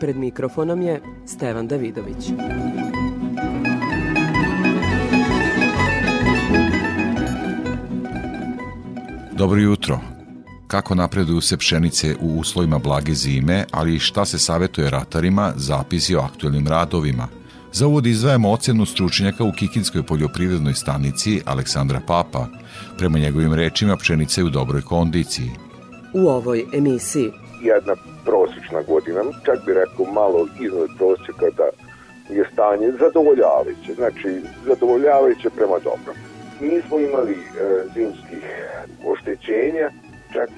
Pred mikrofonom je Stevan Davidović. Dobro jutro. Kako napreduju se pšenice u uslovima blage zime, ali šta se savetuje ratarima, zapisi o aktuelnim radovima. Za uvod izdvajamo ocenu stručnjaka u Kikinskoj poljoprivrednoj stanici Aleksandra Papa. Prema njegovim rečima pšenica je u dobroj kondiciji. U ovoj emisiji jedna prosječna godina, čak bi rekao malo iznad prosjeka da je stanje zadovoljavajuće, znači zadovoljavajuće prema dobro. Nismo imali e, zimskih oštećenja, čak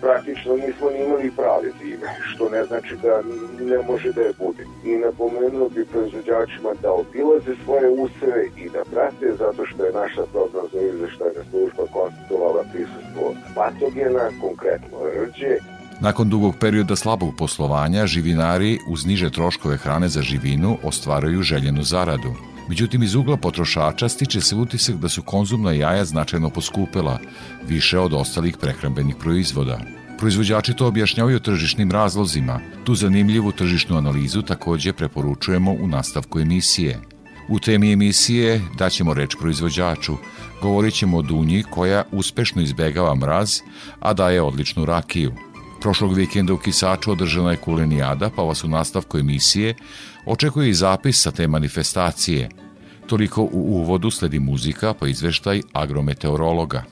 praktično nismo ni imali prave zime, što ne znači da ne može da je bude. I napomenuo bi proizvođačima da obilaze svoje useve i da prate, zato što je naša prognozna izveštajna služba konstatovala prisustvo patogena, konkretno rđe, Nakon dugog perioda slabog poslovanja, živinari uz niže troškove hrane za živinu ostvaraju željenu zaradu. Međutim, iz ugla potrošača stiče se utisak da su konzumna jaja značajno poskupela, više od ostalih prehrambenih proizvoda. Proizvođači to objašnjavaju tržišnim razlozima. Tu zanimljivu tržišnu analizu takođe preporučujemo u nastavku emisije. U temi emisije daćemo reč proizvođaču. Govorit ćemo o dunji koja uspešno izbegava mraz, a daje odličnu rakiju. Prošlog vikenda u Kisaču održana je kulenijada, pa vas u nastavku emisije očekuje i zapis sa te manifestacije. Toliko u uvodu sledi muzika, pa izveštaj agrometeorologa.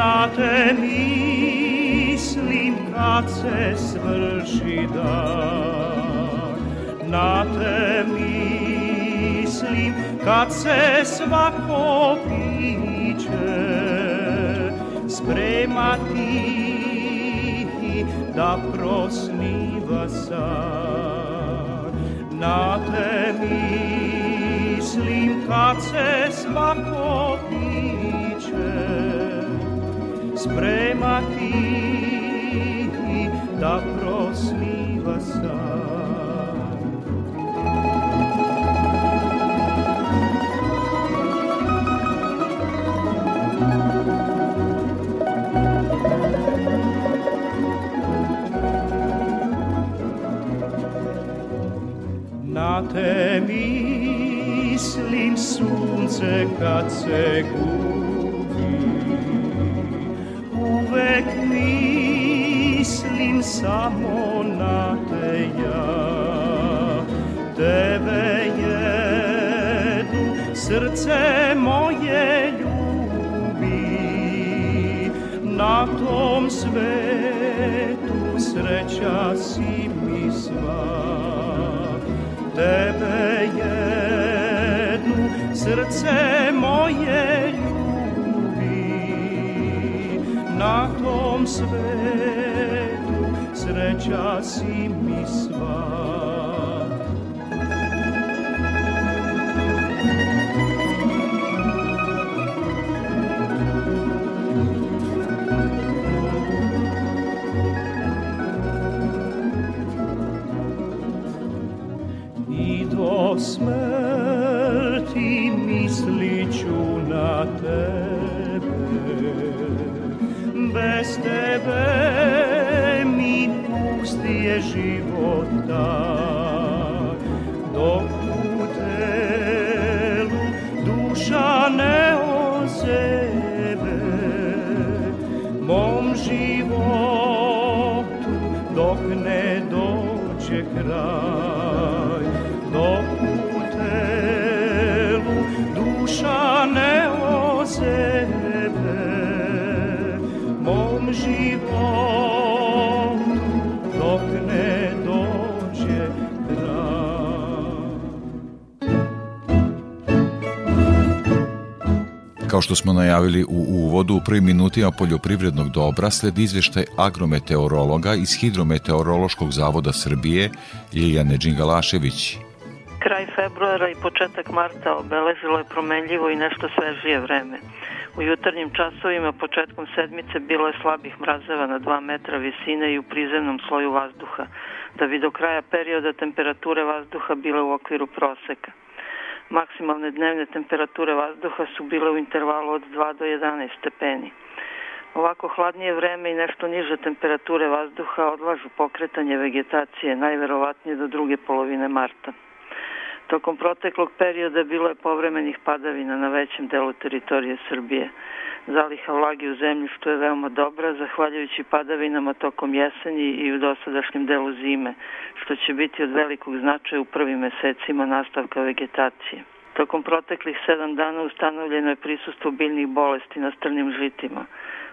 Na te mislim kad se svrši dan. Na te mislim kad se svako piće Sprema tihi da prosniva san. Na te mislim kad se svako Sprema tihi da prosniva san Na te mislim sunce kad se gubi mislim samo na te ja. Tebe jedu srce moje ljubi. Na tom svetu sreća si mi sva. Tebe jednu srce moje ljubi. Na tom svetu sreća si mi sva pust Kao što smo najavili u uvodu, u prvim minutima poljoprivrednog dobra sled izveštaj agrometeorologa iz Hidrometeorološkog zavoda Srbije Ljiljane Đingalašević. Kraj februara i početak marta obeležilo je promenljivo i nešto svežije vreme. U jutarnjim časovima početkom sedmice bilo je slabih mrazeva na 2 metra visine i u prizemnom sloju vazduha, da bi do kraja perioda temperature vazduha bile u okviru proseka. Maksimalne dnevne temperature vazduha su bile u intervalu od 2 do 11 stepeni. Ovako hladnije vreme i nešto niže temperature vazduha odlažu pokretanje vegetacije najverovatnije do druge polovine marta. Tokom proteklog perioda bilo je povremenih padavina na većem delu teritorije Srbije. Zaliha vlagi u zemljištu je veoma dobra, zahvaljujući padavinama tokom jeseni i u dosadašnjem delu zime, što će biti od velikog značaja u prvim mesecima nastavka vegetacije. Tokom proteklih sedam dana ustanovljeno je prisustvo biljnih bolesti na strnim žitima.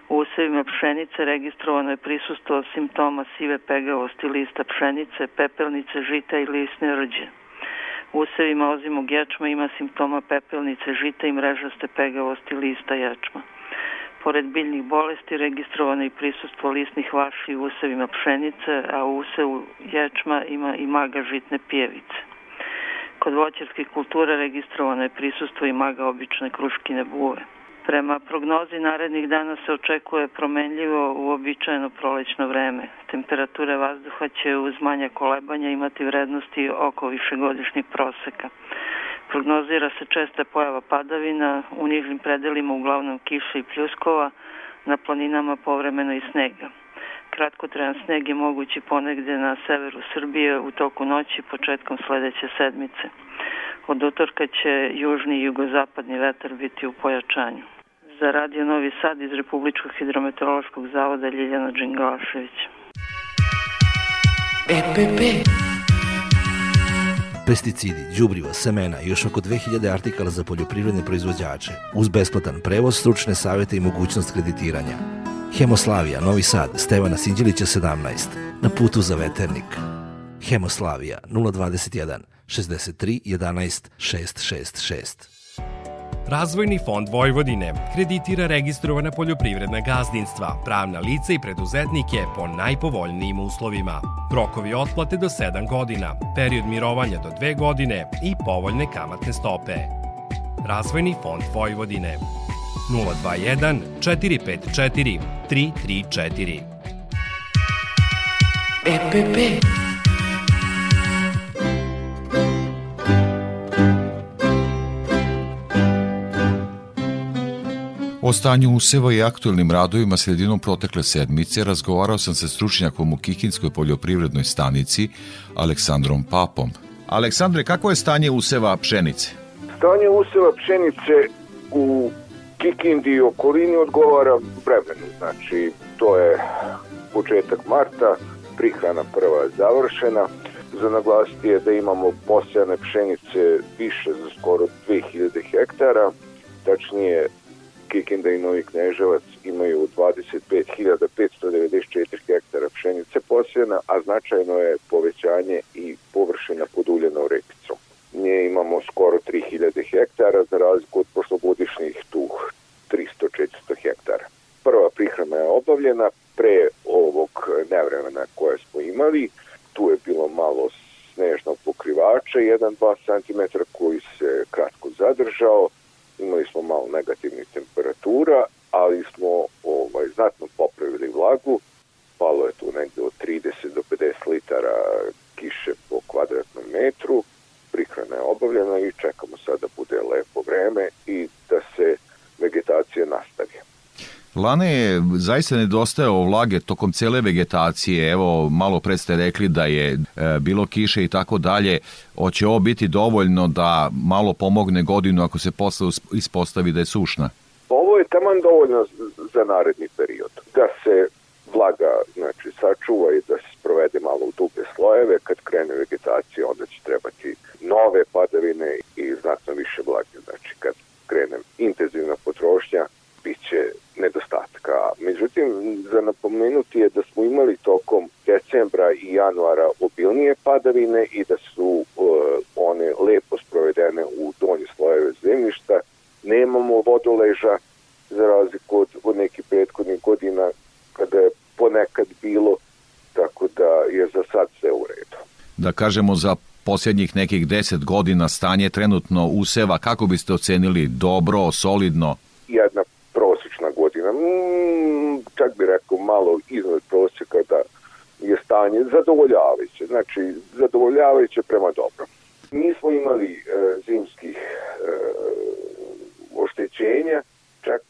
U usevima pšenice registrovano je prisustvo simptoma sive pegavosti lista pšenice, pepelnice, žita i lisne rđe. Usevima ozimog ječma ima simptoma pepelnice, žita i mrežaste pegavosti lista ječma. Pored biljnih bolesti registrovano je prisustvo lisnih vaši u usevima pšenice, a u usevu ječma ima i maga žitne pijevice. Kod voćarskih kultura registrovano je prisustvo i maga obične kruškine buve. Prema prognozi narednih dana se očekuje promenljivo uobičajeno prolećno vreme. Temperature vazduha će uz manja kolebanja imati vrednosti oko višegodišnjih proseka. Prognozira se česta pojava padavina, u nižim predelima uglavnom kiša i pljuskova, na planinama povremeno i snega. Kratkotrajan sneg je mogući ponegde na severu Srbije u toku noći početkom sledeće sedmice. Od utorka će južni i jugozapadni vetar biti u pojačanju. Za Radio Novi Sad iz Republičkog hidrometeorološkog zavoda Ljiljana Đingalašević. EPP pesticidi, đubriva, semena i još oko 2000 artikala za poljoprivredne proizvođače, uz besplatan prevoz, stručne savete i mogućnost kreditiranja. Hemoslavija, Novi Sad, Stevana Sinđelića 17, na putu za veternik. Hemoslavija 021 63 11 666. Razvojni fond Vojvodine kreditira registrovana poljoprivredna gazdinstva, pravna lica i preduzetnike po najpovoljnijim uslovima. Rokovi otplate do 7 godina, period mirovanja do 2 godine i povoljne kamatne stope. Razvojni fond Vojvodine 021 454 334 EPP O stanju useva i aktuelnim radovima sredinom protekle sedmice razgovarao sam sa stručnjakom u Kikinskoj poljoprivrednoj stanici Aleksandrom Papom. Aleksandre, kako je stanje useva pšenice? Stanje useva pšenice u Kikindi i okolini odgovara vremenu. Znači, to je početak marta, prihrana prva završena. Za naglasiti je da imamo posejane pšenice više za skoro 2000 hektara, tačnije Kikinda i Novi Kneževac imaju 25.594 hektara pšenice posjena, a značajno je povećanje i površina poduljenom repicom. Nje imamo skoro 3000 hektara za razliku od prošlogodišnjih tu 300-400 hektara. Prva prihrana je obavljena pre ovog nevremena koje smo imali. Tu je bilo malo snežnog pokrivača, 1-2 cm koji se kratko zadržao, imali smo malo negativnih temperatura, ali smo ovaj, znatno popravili vlagu, palo je tu negde od 30 do 50 litara kiše po kvadratnom metru, prihrana je obavljena i čekamo sad da bude lepo vreme i da se vegetacija nastavi. Lane je zaista nedostajao vlage tokom cele vegetacije. Evo, malo pre ste rekli da je e, bilo kiše i tako dalje. Hoće ovo biti dovoljno da malo pomogne godinu ako se posle ispostavi da je sušna? Ovo je taman dovoljno za naredni period. Da se vlaga znači, sačuva i da se sprovede malo u duge slojeve. Kad krene vegetacija, onda će trebati nove padavine i znatno više vlage. Znači, kad krene intenzivna potrošnja, bit će nedostatka. Međutim, za napomenuti je da smo imali tokom decembra i januara obilnije padavine i da su uh, one lepo sprovedene u donje slojeve zemljišta. Nemamo vodoleža, za razliku od, od nekih prethodnih godina kada je ponekad bilo, tako da je za sad sve u redu. Da kažemo za posljednjih nekih deset godina stanje trenutno useva, kako biste ocenili dobro, solidno? Jedna prosječna godina, mm, čak bi rekao malo iznad prosjeka da je stanje zadovoljavajuće, znači zadovoljavajuće prema dobro. Mi smo imali e, zimskih e, oštećenja, čak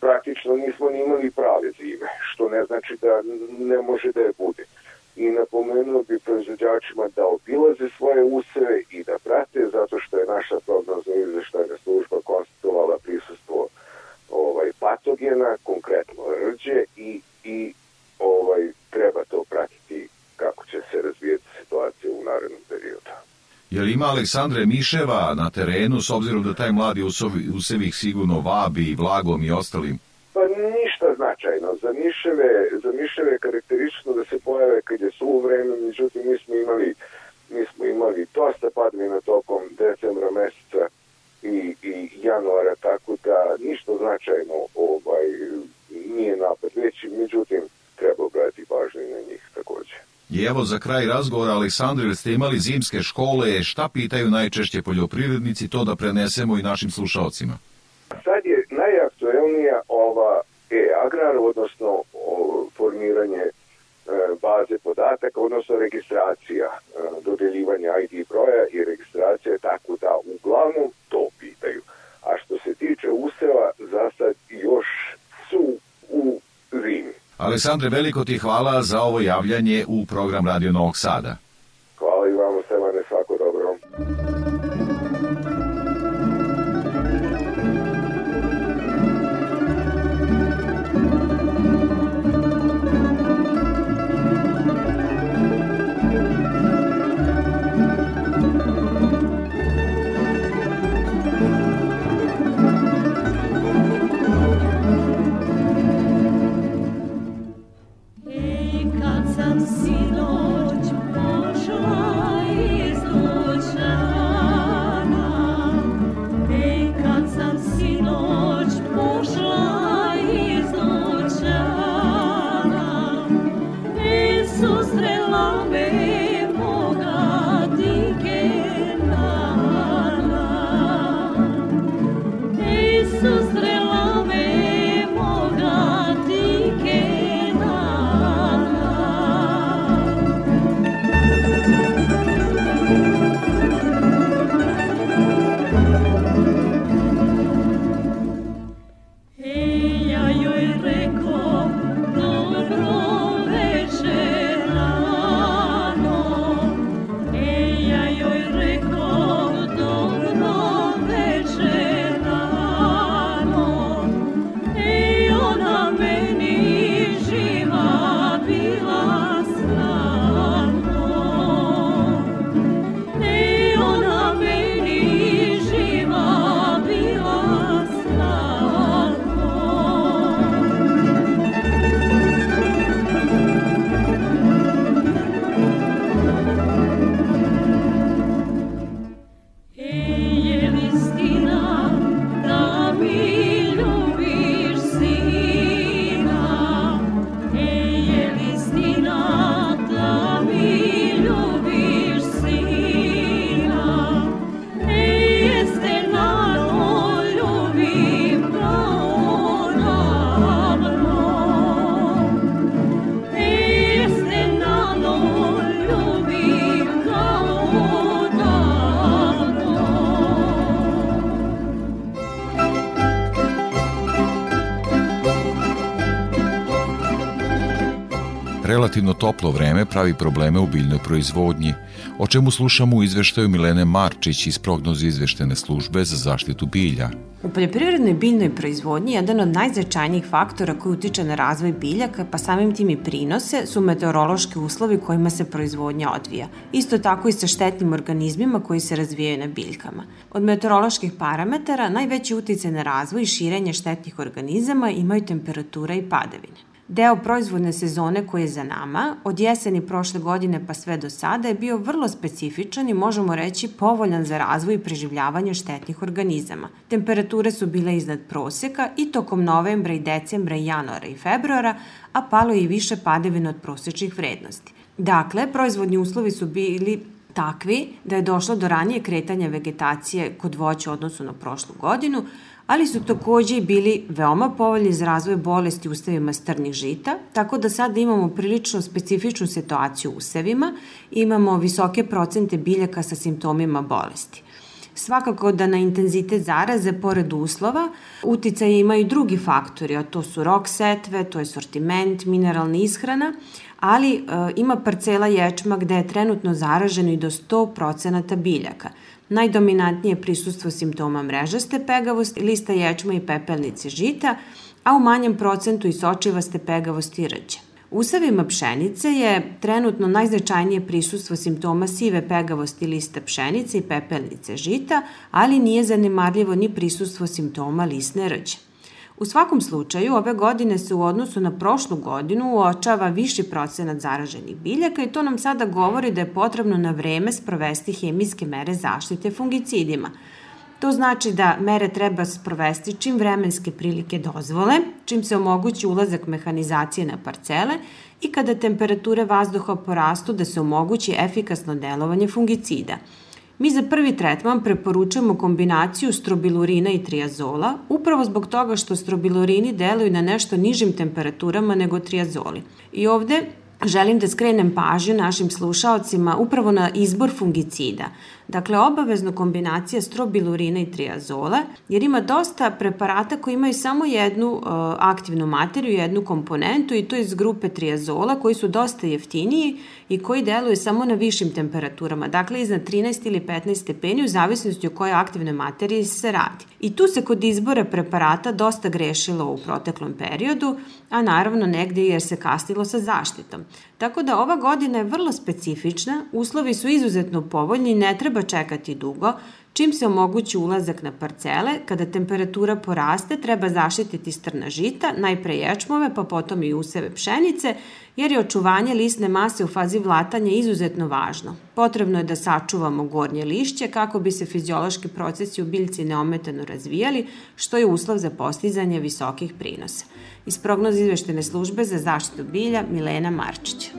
praktično nismo ni imali prave zime, što ne znači da ne može da je bude. I napomenuo bi proizvođačima da obilaze svoje useve i da prate, zato što je naša prognozna izveštajna služba konstatovala prisustvo ovaj, patogena, konkretno rđe i, i ovaj, treba to pratiti kako će se razvijeti situacija u narednom periodu. Je li ima Aleksandre Miševa na terenu, s obzirom da taj mladi usevih sigurno vabi vlagom i ostalim? Pa ništa značajno. Za miševe, za miševe je karakteristično da se pojave kad je suvo vreme, međutim mi smo imali, mi smo imali dosta padmina tokom decembra meseca i, i januara, tako da ništa značajno ovaj, nije napad veći, međutim treba obratiti pažnju na njih takođe. I evo za kraj razgovora, Aleksandru, ste imali zimske škole, šta pitaju najčešće poljoprivrednici, to da prenesemo i našim slušalcima? Sad je najaktuelnija ova e-agrar, odnosno formiranje e, baze podataka, odnosno registracija, dodeljivanje ID broja i registracija, tako da uglavnom to pitaju. A što se tiče useva, za sad još su u zimi. Aleksandre, veliko ti hvala za ovo javljanje u program Radio Novog Sada. Hvala i vama, Stevane, svako dobro. Relativno toplo vreme pravi probleme u biljnoj proizvodnji, o čemu slušamo u izveštaju Milene Marčić iz prognoze izveštene službe za zaštitu bilja. U poljoprivrednoj biljnoj proizvodnji jedan od najznačajnijih faktora koji utiče na razvoj biljaka, pa samim tim i prinose, su meteorološki uslovi kojima se proizvodnja odvija. Isto tako i sa štetnim organizmima koji se razvijaju na biljkama. Od meteoroloških parametara najveći uticaj na razvoj i širenje štetnih organizama imaju temperatura i padavine. Deo proizvodne sezone koji je za nama, od jeseni prošle godine pa sve do sada, je bio vrlo specifičan i možemo reći povoljan za razvoj i preživljavanje štetnih organizama. Temperature su bile iznad proseka i tokom novembra i decembra i januara i februara, a palo je i više padevina od prosečnih vrednosti. Dakle, proizvodni uslovi su bili takvi da je došlo do ranije kretanja vegetacije kod voća odnosu na prošlu godinu, ali su takođe bili veoma povoljni za razvoj bolesti ustavima strnih žita, tako da sad imamo prilično specifičnu situaciju u usevima, imamo visoke procente biljaka sa simptomima bolesti. Svakako da na intenzitet zaraze, pored uslova, uticaje imaju drugi faktori, a to su rok setve, to je sortiment, mineralna ishrana, ali e, ima parcela ječma gde je trenutno zaraženo i do 100% biljaka – Najdominantnije prisustvo simptoma mrežaste pegavosti, lista ječma i pepelnice žita, a u manjem procentu i sočivaste pegavosti i rđe. U usavima pšenice je trenutno najznačajnije prisustvo simptoma sive pegavosti lista pšenice i pepelnice žita, ali nije zanemarljivo ni prisustvo simptoma lisne rđe. U svakom slučaju, ove godine se u odnosu na prošlu godinu uočava viši procenat zaraženih biljaka i to nam sada govori da je potrebno na vreme sprovesti hemijske mere zaštite fungicidima. To znači da mere treba sprovesti čim vremenske prilike dozvole, čim se omogući ulazak mehanizacije na parcele i kada temperature vazduha porastu da se omogući efikasno delovanje fungicida – Mi za prvi tretman preporučujemo kombinaciju strobilurina i triazola, upravo zbog toga što strobilurini deluju na nešto nižim temperaturama nego triazoli. I ovde želim da skrenem pažnju našim slušaocima upravo na izbor fungicida. Dakle, obavezno kombinacija strobilurina i triazola, jer ima dosta preparata koji imaju samo jednu uh, aktivnu materiju, jednu komponentu i to iz grupe triazola koji su dosta jeftiniji i koji deluju samo na višim temperaturama, dakle iznad 13 ili 15 stepeni u zavisnosti o kojoj aktivnoj materiji se radi. I tu se kod izbora preparata dosta grešilo u proteklom periodu, a naravno negde jer se kasnilo sa zaštitom. Tako da ova godina je vrlo specifična, uslovi su izuzetno povoljni i ne treba čekati dugo, Čim se omogući ulazak na parcele, kada temperatura poraste, treba zaštititi strna žita, najpre ječmove, pa potom i useve pšenice, jer je očuvanje lisne mase u fazi vlatanja izuzetno važno. Potrebno je da sačuvamo gornje lišće kako bi se fiziološki procesi u biljci neometano razvijali, što je uslov za postizanje visokih prinosa. Iz prognoza izveštene službe za zaštitu bilja Milena Marčić.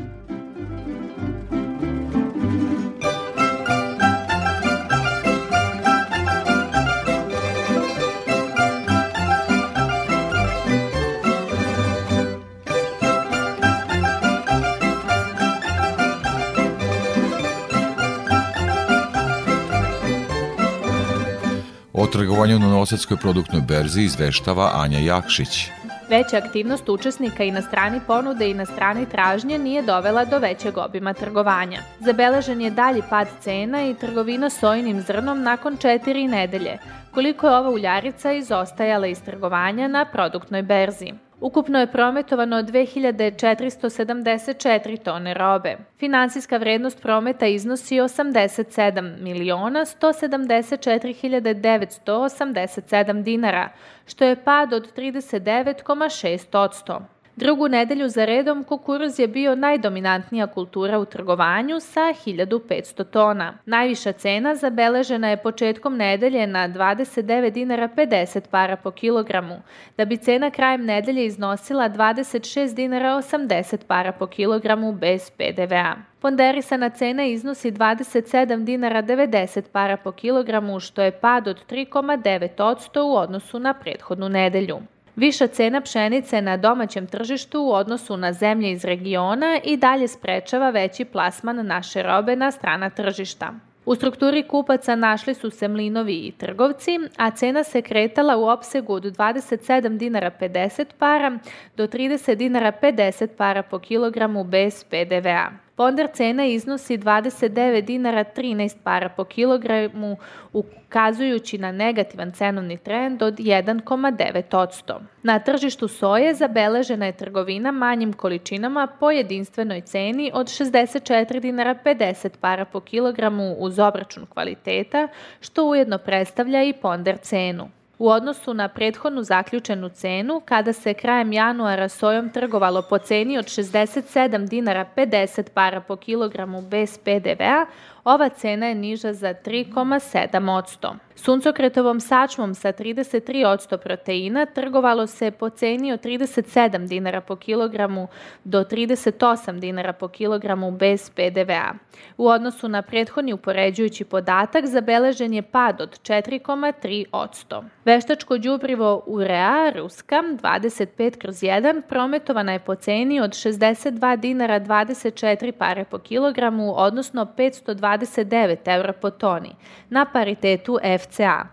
Trgovanju na Novosadskoj produktnoj berzi izveštava Anja Jakšić. Veća aktivnost učesnika i na strani ponude i na strani tražnje nije dovela do većeg obima trgovanja. Zabeležen je dalji pad cena i trgovina sojinim zrnom nakon četiri nedelje, koliko je ova uljarica izostajala iz trgovanja na produktnoj berzi. Ukupno je prometovano 2474 tone robe. Finansijska vrednost prometa iznosi 87 miliona 174.987 dinara, što je pad od 39,6%. Drugu nedelju za redom kukuruz je bio najdominantnija kultura u trgovanju sa 1500 tona. Najviša cena zabeležena je početkom nedelje na 29 dinara 50 para po kilogramu, da bi cena krajem nedelje iznosila 26 dinara 80 para po kilogramu bez PDV-a. Ponderisana cena iznosi 27 dinara 90 para po kilogramu, što je pad od 3,9% u odnosu na prethodnu nedelju. Viša cena pšenice na domaćem tržištu u odnosu na zemlje iz regiona i dalje sprečava veći plasman naše robe na strana tržišta. U strukturi kupaca našli su se mlinovi i trgovci, a cena se kretala u opsegu od 27 dinara 50 para do 30 dinara 50 para po kilogramu bez PDV-a. Ponder cena iznosi 29 dinara 13 para po kilogramu, ukazujući na negativan cenovni trend od 1,9%. Na tržištu soje zabeležena je trgovina manjim količinama po jedinstvenoj ceni od 64 dinara 50 para po kilogramu uz obračun kvaliteta, što ujedno predstavlja i ponder cenu. U odnosu na prethodnu zaključenu cenu, kada se krajem januara sojom trgovalo po ceni od 67 dinara 50 para po kilogramu bez PDV-a, ova cena je niža za 3,7%. Suncokretovom sačmom sa 33% proteina trgovalo se po ceni od 37 dinara po kilogramu do 38 dinara po kilogramu bez PDV-a. U odnosu na prethodni upoređujući podatak zabeležen je pad od 4,3%. Veštačko đubrivo urea ruska 25 kroz 1 prometovana je po ceni od 62 dinara 24 pare po kilogramu, odnosno 529 evra po toni, na paritetu FCA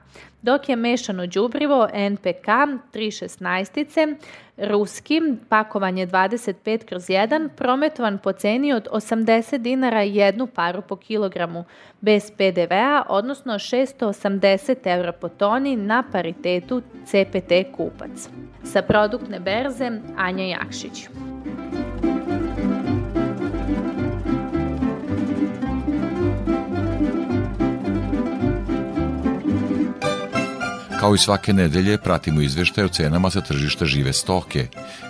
dok je mešano đubrivo NPK 316 ruski pakovanje 25 kroz 1 prometovan po ceni od 80 dinara jednu paru po kilogramu bez PDV-a, odnosno 680 evra po toni na paritetu CPT kupac. Sa produktne berze Anja Jakšić. Kao i svake nedelje pratimo izveštaj o cenama sa tržišta žive stoke.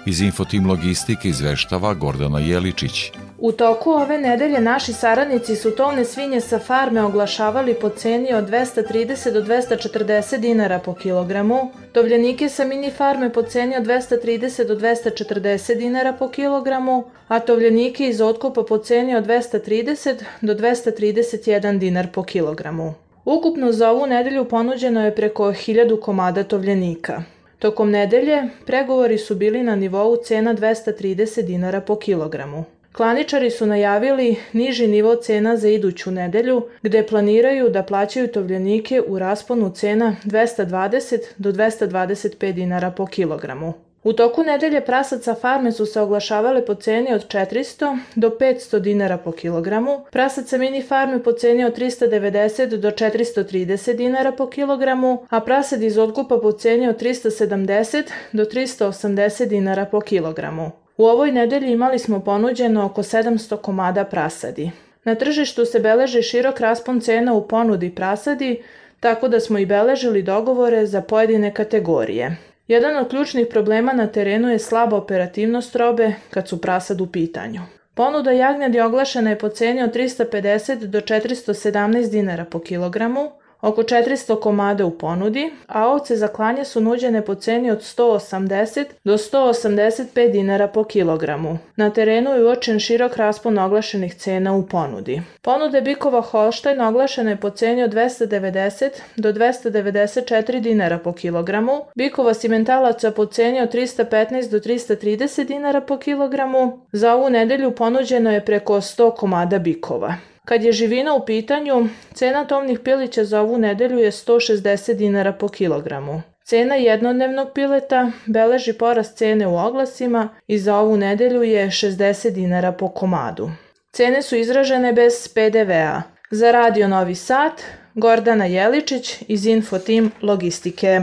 Iz Infotim Logistike izveštava Gordana Jeličić. U toku ove nedelje naši saradnici su tovne svinje sa farme oglašavali po ceni od 230 do 240 dinara po kilogramu, tovljenike sa mini farme po ceni od 230 do 240 dinara po kilogramu, a tovljenike iz otkupa po ceni od 230 do 231 dinar po kilogramu. Ukupno za ovu nedelju ponuđeno je preko 1000 komada tovljenika. Tokom nedelje pregovori su bili na nivou cena 230 dinara po kilogramu. Klaničari su najavili niži nivo cena za iduću nedelju, gde planiraju da plaćaju tovljenike u rasponu cena 220 do 225 dinara po kilogramu. U toku nedelje prasaca farme su se oglašavale po ceni od 400 do 500 dinara po kilogramu, prasaca mini farme po ceni od 390 do 430 dinara po kilogramu, a prasad iz otkupa po ceni od 370 do 380 dinara po kilogramu. U ovoj nedelji imali smo ponuđeno oko 700 komada prasadi. Na tržištu se beleži širok raspon cena u ponudi prasadi, tako da smo i beležili dogovore za pojedine kategorije. Jedan od ključnih problema na terenu je slaba operativnost robe kad su prasad u pitanju. Ponuda jagnjadi oglašena je po ceni od 350 do 417 dinara po kilogramu, oko 400 komada u ponudi, a ovce za klanje su nuđene po ceni od 180 do 185 dinara po kilogramu. Na terenu je uočen širok raspon oglašenih cena u ponudi. Ponude bikova Holštajn oglašena je po ceni od 290 do 294 dinara po kilogramu, bikova simentalaca po ceni od 315 do 330 dinara po kilogramu, za ovu nedelju ponuđeno je preko 100 komada bikova. Kad je živina u pitanju, cena tovnih pilića za ovu nedelju je 160 dinara po kilogramu. Cena jednodnevnog pileta beleži porast cene u oglasima i za ovu nedelju je 60 dinara po komadu. Cene su izražene bez PDV-a. Za Radio Novi Sad, Gordana Jeličić iz Infotim Logistike.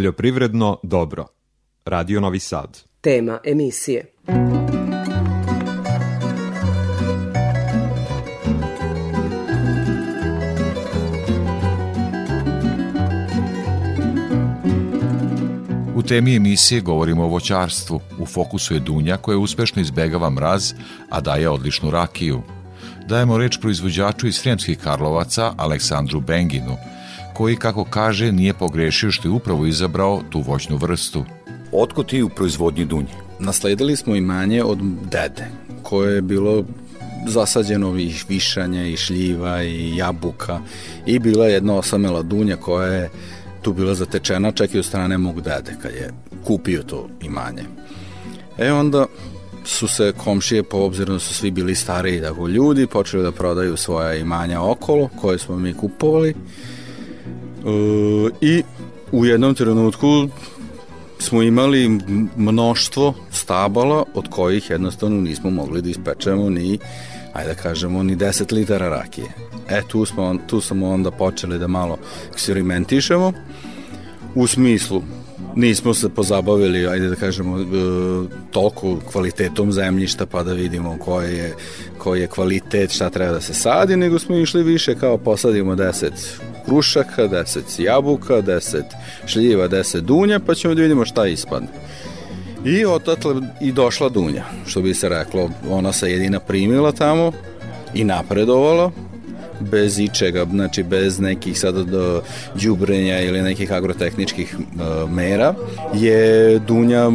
Poljoprivredno dobro. Radio Novi Sad. Tema emisije. U temi emisije govorimo o voćarstvu. U fokusu je Dunja koja uspešno izbegava mraz, a daje odličnu rakiju. Dajemo reč proizvođaču iz Sremskih Karlovaca, Aleksandru Benginu, koji, kako kaže, nije pogrešio što je upravo izabrao tu voćnu vrstu. Otko ti u proizvodnji Dunje? Nasledili smo imanje od dede, koje je bilo zasađeno i višanja i šljiva i jabuka i bila je jedna osamela dunja koja je tu bila zatečena čak i od strane mog dede kad je kupio to imanje. E onda su se komšije, po obzirom da su svi bili stariji tako ljudi, počeli da prodaju svoja imanja okolo, koje smo mi kupovali. E, I u jednom trenutku smo imali mnoštvo stabala od kojih jednostavno nismo mogli da ispečemo ni ajde da kažemo, ni 10 litara rakije. E, tu, smo, tu smo onda počeli da malo eksperimentišemo, u smislu nismo se pozabavili, ajde da kažemo, e, toliko kvalitetom zemljišta pa da vidimo koji je, koji je kvalitet, šta treba da se sadi, nego smo išli više kao posadimo 10 krušaka, 10 jabuka, 10 šljiva, 10 dunja, pa ćemo da vidimo šta ispadne. I otatle i došla Dunja, što bi se reklo, ona se jedina primila tamo i napredovala, bez ičega, znači bez nekih sada do đubrenja ili nekih agrotehničkih uh, mera, je Dunja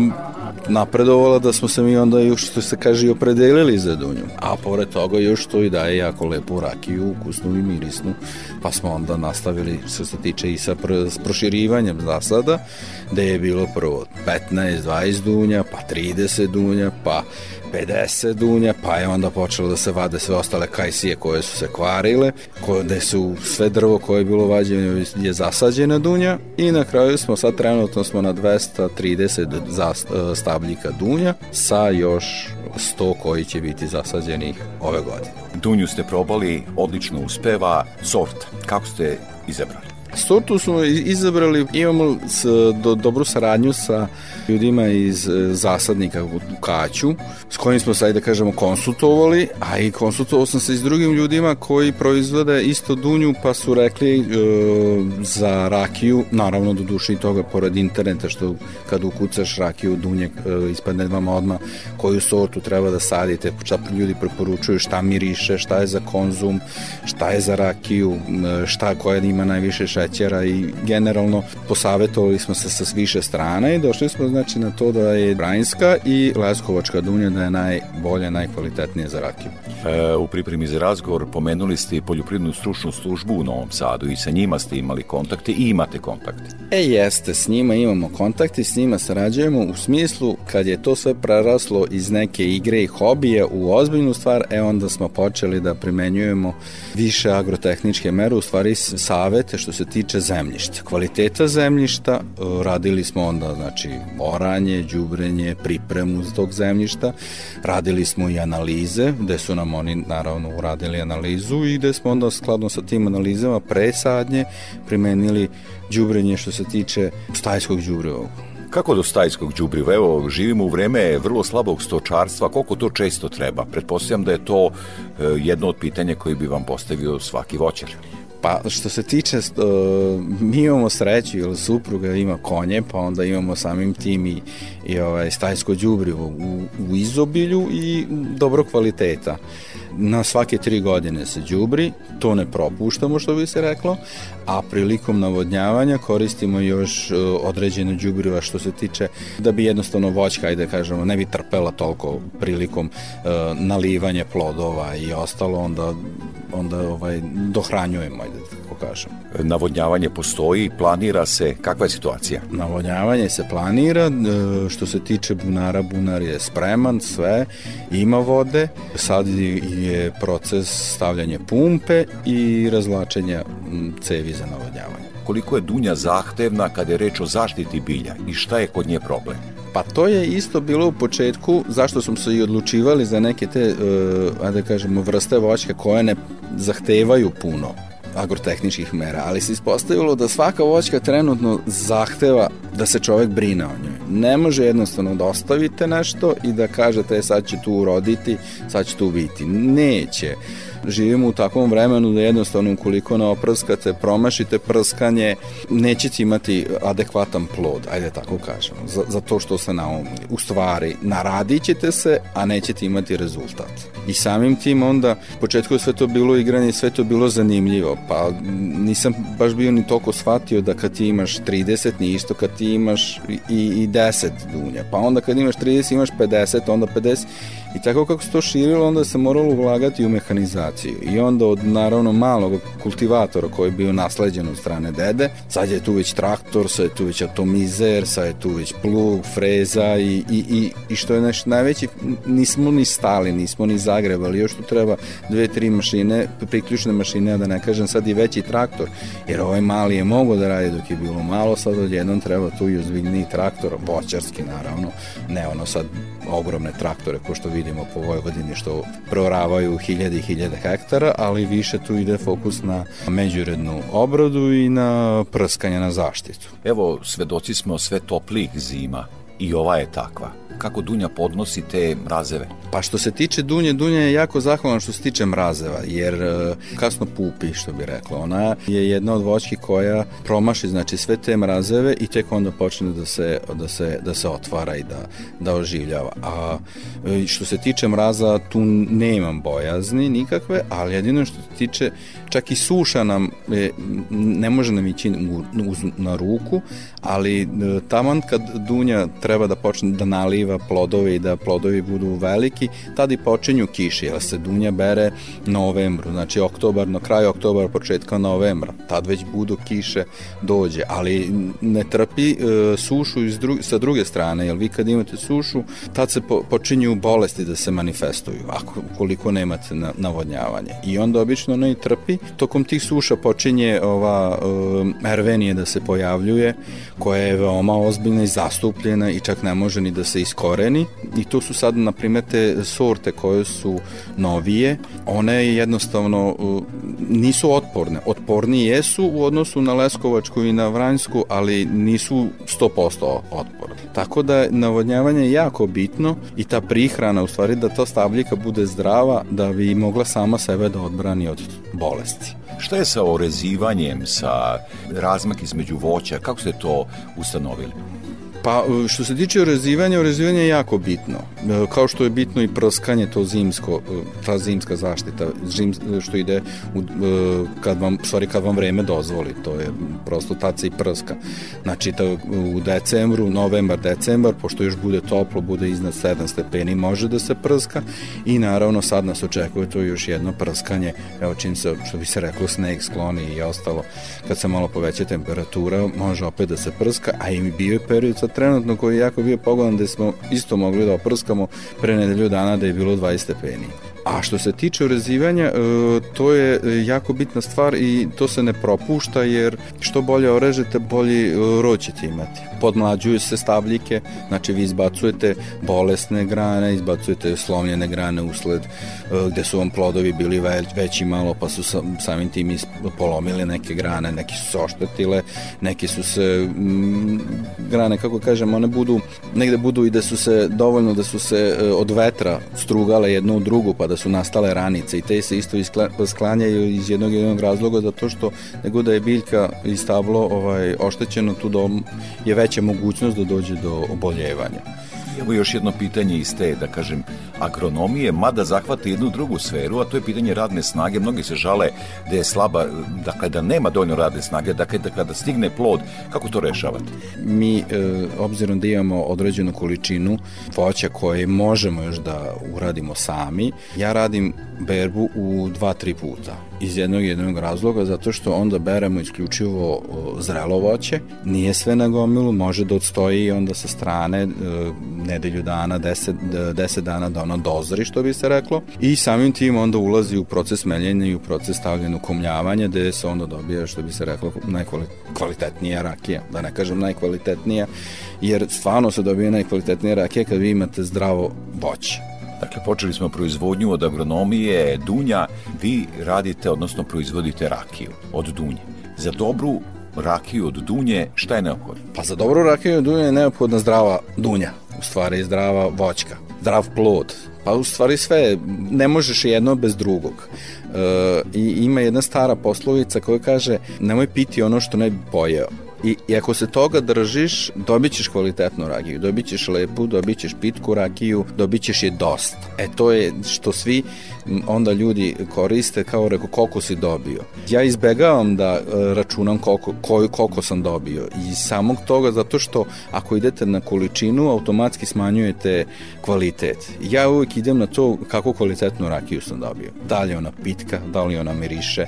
napredovala da smo se mi onda još što se kaže opredelili za Dunju. A pored toga još to i daje jako lepu rakiju, ukusnu i mirisnu, pa smo onda nastavili što se tiče i sa pr proširivanjem zasada, gde je bilo prvo 15, 20 dunja, pa 30 dunja, pa 50 dunja, pa je onda počelo da se vade sve ostale kajsije koje su se kvarile, koje, gde su sve drvo koje je bilo vađeno je zasađena dunja i na kraju smo sad trenutno smo na 230 za, stabljika dunja sa još 100 koji će biti zasađeni ove godine. Dunju ste probali, odlično uspeva, sort, kako ste izabrali? Sortu smo izabrali, imamo s, do, dobru saradnju sa ljudima iz e, zasadnika u Kaću, s kojim smo sad da kažemo konsultovali, a i konsultovao sam se i s drugim ljudima koji proizvode isto dunju, pa su rekli e, za rakiju, naravno do duše i toga pored interneta, što kad ukucaš rakiju dunje, e, ispadne vam odmah koju sortu treba da sadite, šta ljudi preporučuju, šta miriše, šta je za konzum, šta je za rakiju, e, šta koja ima najviše šećera i generalno posavetovali smo se sa više strana i došli smo znači na to da je Brajinska i Leskovačka dunja da je najbolje, najkvalitetnije za rakiju. E, u pripremi za razgovor pomenuli ste poljoprivrednu stručnu službu u Novom Sadu i sa njima ste imali kontakte i imate kontakte. E jeste, s njima imamo kontakte, s njima sarađujemo u smislu kad je to sve preraslo iz neke igre i hobije u ozbiljnu stvar, e onda smo počeli da primenjujemo više agrotehničke mere, u stvari savete što se tiče zemljišta. Kvaliteta zemljišta, e, radili smo onda znači oranje, đubrenje, pripremu tog zemljišta, radili smo i analize, gde su nam oni naravno uradili analizu i gde smo onda skladno sa tim analizama pre sadnje primenili đubrenje što se tiče stajskog đubrevog. Kako do stajskog đubriva? Evo, živimo u vreme vrlo slabog stočarstva, koliko to često treba? Pretpostavljam da je to e, jedno od pitanja koje bi vam postavio svaki voćar. Pa što se tiče, mi imamo sreću, jer supruga ima konje, pa onda imamo samim tim i, i ovaj, stajsko đubrivo u, u izobilju i dobro kvaliteta. Na svake tri godine se đubri, to ne propuštamo što bi se reklo, a prilikom navodnjavanja koristimo još uh, određene đubriva što se tiče da bi jednostavno voćka, ajde kažemo, ne bi trpela toliko prilikom uh, nalivanja plodova i ostalo, onda onda ovaj dohranjujemo ajde tako kažem. Navodnjavanje postoji, planira se, kakva je situacija? Navodnjavanje se planira, e, što se tiče bunara, bunar je spreman, sve, ima vode, sad je proces stavljanja pumpe i razlačenja cevi za navodnjavanje. Koliko je Dunja zahtevna kada je reč o zaštiti bilja i šta je kod nje problem? Pa to je isto bilo u početku, zašto smo se i odlučivali za neke te, uh, da kažemo, vrste voćke koje ne zahtevaju puno agrotehničkih mera, ali se ispostavilo da svaka voćka trenutno zahteva da se čovek brine o njoj. Ne može jednostavno da ostavite nešto i da kažete e, sad će tu uroditi, sad će tu biti. Neće živimo u takvom vremenu da jednostavno ukoliko ne oprskate, promašite prskanje, nećete imati adekvatan plod, ajde tako kažemo, za, za to što se naumili. U stvari, naradit ćete se, a nećete imati rezultat. I samim tim onda, početku je sve to bilo igranje, sve to bilo zanimljivo, pa nisam baš bio ni toliko shvatio da kad ti imaš 30, ni isto kad ti imaš i, i 10 dunja, pa onda kad imaš 30 imaš 50, onda 50 I tako kako se to širilo, onda se moralo ulagati u mehanizaciju. I onda od naravno malog kultivatora koji je bio nasleđen od strane dede, sad je tu već traktor, sad je tu već atomizer, sad je tu već plug, freza i, i, i, i što je naš najveći, nismo ni stali, nismo ni zagrebali, još tu treba dve, tri mašine, priključne mašine, da ne kažem sad i veći traktor, jer ovaj mali je mogo da radi dok je bilo malo, sad odjednom treba tu i ozbiljniji traktor, voćarski naravno, ne ono sad ogromne traktore ko što vidimo po Vojvodini što proravaju hiljade i hiljade hektara, ali više tu ide fokus na međurednu obradu i na prskanje na zaštitu. Evo, svedoci smo sve toplijih zima i ova je takva kako Dunja podnosi te mrazeve? Pa što se tiče Dunje, Dunja je jako zahvalna što se tiče mrazeva, jer e, kasno pupi, što bi rekla. Ona je jedna od voćki koja promaši znači sve te mrazeve i tek onda počne da se, da se, da se otvara i da, da oživljava. A e, što se tiče mraza, tu nemam bojazni nikakve, ali jedino što se tiče, čak i suša nam e, ne može nam ići na ruku, ali taman kad Dunja treba da počne da naliva dobiva plodove i da plodovi budu veliki, tada i počinju kiše, jer se dunja bere novembru, znači oktobar, na kraju oktobara, početka novembra, tad već budu kiše dođe, ali ne trpi e, sušu iz dru sa druge strane, jer vi kad imate sušu, tad se po, počinju bolesti da se manifestuju, ako koliko nemate na, navodnjavanje. I onda obično ne trpi, tokom tih suša počinje ova e, ervenije da se pojavljuje, koja je veoma ozbiljna i zastupljena i čak ne može ni da se is koreni i to su sad, na primjer, te sorte koje su novije, one jednostavno nisu otporne. Otporni jesu u odnosu na Leskovačku i na Vranjsku, ali nisu 100% otporne. Tako da navodnjavanje je jako bitno i ta prihrana, u stvari da ta stabljika bude zdrava, da bi mogla sama sebe da odbrani od bolesti. Šta je sa orezivanjem, sa razmak između voća, kako ste to ustanovili? Pa što se tiče orezivanja, orezivanje je jako bitno. E, kao što je bitno i prskanje, to zimsko, e, ta zimska zaštita, što ide u, e, kad vam, sorry, kad vam vreme dozvoli, to je prosto tad se i prska. Znači, ta, u decembru, novembar, decembar, pošto još bude toplo, bude iznad 7 stepeni, može da se prska i naravno sad nas očekuje to još jedno prskanje, evo čim se, što bi se reklo, sneg skloni i ostalo, kad se malo poveća temperatura, može opet da se prska, a i bio je period sad trenutno koji je jako bio pogodan da smo isto mogli da oprskamo pre nedelju dana da je bilo 20 stepeni. A što se tiče urezivanja, e, to je jako bitna stvar i to se ne propušta jer što bolje orežete, bolji e, rod ćete imati. Podmlađuju se stabljike, znači vi izbacujete bolesne grane, izbacujete slomljene grane usled e, gde su vam plodovi bili veći malo pa su samim tim polomili neke grane, neki su se oštetile, neki su se mm, grane, kako kažem, one budu, negde budu i da su se dovoljno da su se od vetra strugale jednu u drugu pa da su nastale ranice. I te se isto sklanjaju iz jednog jednog razloga zato što nego da je biljka i stablo ovaj, oštećeno tu da je veća mogućnost da dođe do oboljevanja. Evo još jedno pitanje iz te, da kažem, agronomije, mada zahvata jednu drugu sferu, a to je pitanje radne snage. Mnogi se žale da je slaba, dakle da nema dovoljno radne snage, dakle da kada stigne plod, kako to rešavate? Mi, e, obzirom da imamo određenu količinu voća koje možemo još da uradimo sami, ja radim berbu u dva, tri puta iz jednog jednog razloga, zato što onda beremo isključivo zrelo voće, nije sve na gomilu, može da odstoji onda sa strane e, nedelju dana, deset, deset dana da ono dozri, što bi se reklo, i samim tim onda ulazi u proces meljenja i u proces stavljanja ukomljavanja, gde se onda dobija, što bi se reklo, najkvalitetnija rakija, da ne kažem najkvalitetnija, jer stvarno se dobije najkvalitetnija rakija kad vi imate zdravo voće. Dakle, počeli smo proizvodnju od agronomije dunja. Vi radite, odnosno proizvodite rakiju od dunje. Za dobru rakiju od dunje, šta je neophodno? Pa za dobru rakiju od dunje je neophodna zdrava dunja, u stvari zdrava voćka, zdrav plod, Pa u stvari sve, ne možeš jedno bez drugog. E, I ima jedna stara poslovica koja kaže nemoj piti ono što ne bi pojeo. I, I ako se toga držiš, dobit ćeš kvalitetnu rakiju, dobit ćeš lepu, dobit ćeš pitku rakiju, dobit ćeš je dosta. E to je što svi onda ljudi koriste kao reko koliko si dobio. Ja izbegavam da e, računam koliko, koju, koliko sam dobio i samog toga zato što ako idete na količinu automatski smanjujete kvalitet. Ja uvijek idem na to kako kvalitetnu rakiju sam dobio. Da li ona pitka, da li ona miriše,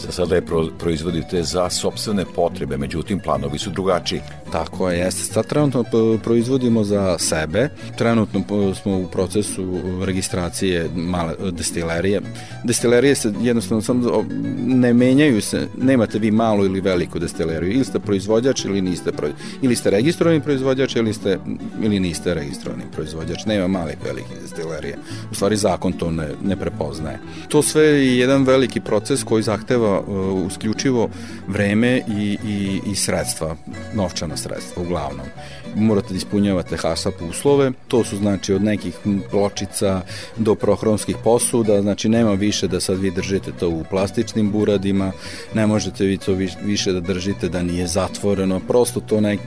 Za sada je pro, proizvodite za sobstvene potrebe, međutim planovi su drugačiji. Tako je, jeste. Sad trenutno proizvodimo za sebe. Trenutno smo u procesu registracije male destilerije. Destilerije se jednostavno samo ne menjaju se. Nemate vi malu ili veliku destileriju. Ili ste proizvođač ili niste proizvođač. Ili ste registrovani proizvođač ili, ste, ili niste registrovani proizvođač. Nema malih velikih destilerija. U stvari zakon to ne, ne prepoznaje. To sve je jedan veliki proces koji zahteva uh, usključivo vreme i, i, i sredstva, novčana sredstva uglavnom. Morate da ispunjavate HASAP uslove, to su znači od nekih pločica do prohromskih posuda, znači nema više da sad vi držite to u plastičnim buradima, ne možete vi to više da držite da nije zatvoreno, prosto to ne,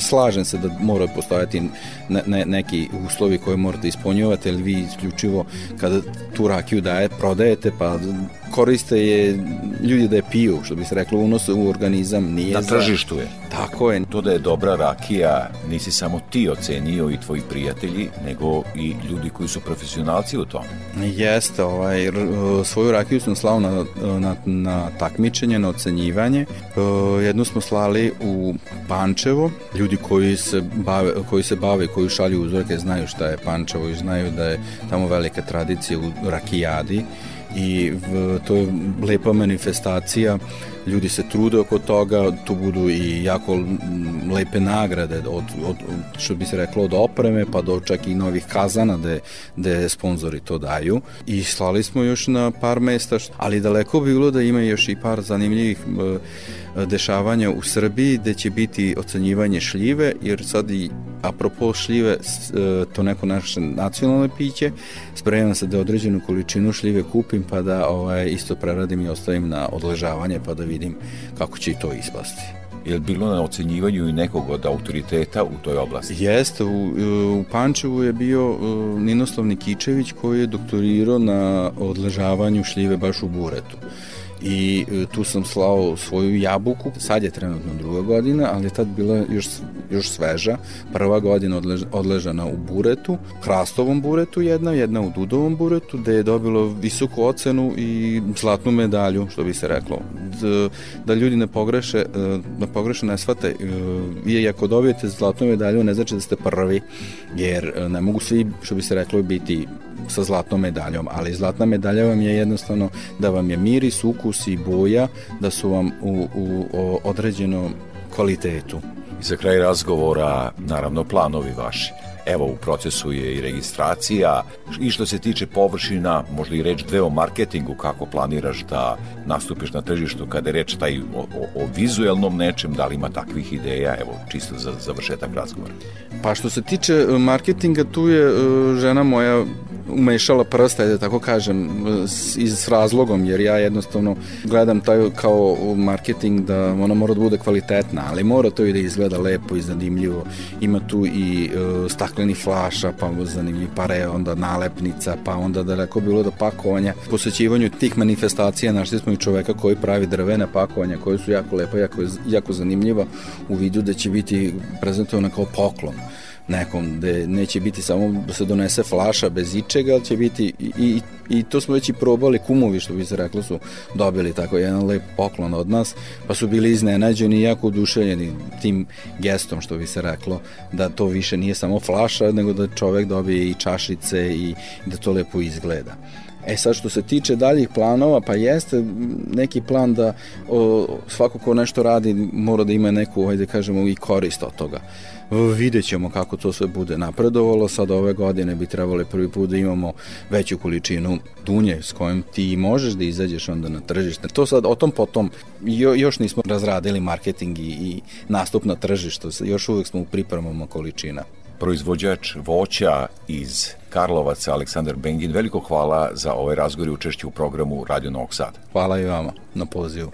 slažem se da mora postojati ne, ne, neki uslovi koje morate ispunjavati, ali vi isključivo kada tu rakiju daje, prodajete, pa koriste je ljudi da je piju, što bi se reklo, unose u organizam. Nije Na tržištu je. Tako je. To da je dobra rakija nisi samo ti ocenio i tvoji prijatelji, nego i ljudi koji su profesionalci u tome. Jeste, ovaj, svoju rakiju sam slao na, na, na takmičenje, na ocenjivanje. Jednu smo slali u Pančevo. Ljudi koji se bave, koji se bave, koji šalju uzorke, znaju šta je Pančevo i znaju da je tamo velika tradicija u rakijadi i v, to je lepa manifestacija ljudi se trude oko toga, tu budu i jako lepe nagrade od, od, što bi se reklo od opreme pa do čak i novih kazana da da sponzori to daju. I slali smo još na par mesta ali daleko bi bilo da ima još i par zanimljivih dešavanja u Srbiji gde će biti ocenjivanje šljive jer sad i apropo šljive e, to neko naše nacionalno piće spremam se da određenu količinu šljive kupim pa da ovaj, isto preradim i ostavim na odležavanje pa da vidim kako će to ispasti. Je li bilo na ocenjivanju i nekog od autoriteta u toj oblasti? Jeste, u, u Pančevu je bio uh, Ninoslav Nikičević koji je doktorirao na odležavanju šljive baš u Buretu i e, tu sam slao svoju jabuku, sad je trenutno druga godina, ali je tad bila još, još sveža, prva godina odlež, odležana u buretu, hrastovom buretu jedna, jedna u dudovom buretu, gde je dobilo visoku ocenu i zlatnu medalju, što bi se reklo. Da, da ljudi ne pogreše, e, da pogreše ne shvate, e, i ako dobijete zlatnu medalju, ne znači da ste prvi, jer ne mogu svi, što bi se reklo, biti sa zlatnom medaljom, ali zlatna medalja vam je jednostavno da vam je miris, ukus i boja, da su vam u, u, u određenom kvalitetu. I za kraj razgovora, naravno, planovi vaši. Evo, u procesu je i registracija i što se tiče površina, možda i reč dve o marketingu, kako planiraš da nastupiš na tržištu kada je reč taj o, o, o vizuelnom nečem, da li ima takvih ideja, evo, čisto za završetak razgovora. Pa što se tiče e, marketinga, tu je e, žena moja umešala prsta, da tako kažem, iz s razlogom, jer ja jednostavno gledam taj kao marketing da ona mora da bude kvalitetna, ali mora to i da izgleda lepo i zanimljivo. Ima tu i uh, stakleni flaša, pa zanimljiv pare, onda nalepnica, pa onda da rekao bilo da pakovanja. Posećivanju tih manifestacija našli smo i čoveka koji pravi drvene pakovanja, koje su jako lepa, jako, jako zanimljiva u vidu da će biti prezentovana kao poklon nekom, gde neće biti samo da se donese flaša bez ičega, ali će biti i, i, i to smo već i probali, kumovi što bi se reklo su dobili tako jedan lep poklon od nas, pa su bili iznenađeni i jako oduševljeni tim gestom što bi se reklo, da to više nije samo flaša, nego da čovek dobije i čašice i da to lepo izgleda. E sad što se tiče daljih planova, pa jeste neki plan da o, svako ko nešto radi mora da ima neku, ajde kažemo, i korist od toga. Vidjet ćemo kako to sve bude napredovalo. Sad ove godine bi trebali prvi put da imamo veću količinu dunje s kojim ti možeš da izađeš onda na tržište. To sad o tom potom jo, još nismo razradili marketing i, i nastup na tržištu. Još uvek smo u pripremama količina proizvođač voća iz Karlovaca, Aleksandar Bengin. Veliko hvala za ovaj razgovor i učešće u programu Radio Novog Sada. Hvala i vama na pozivu.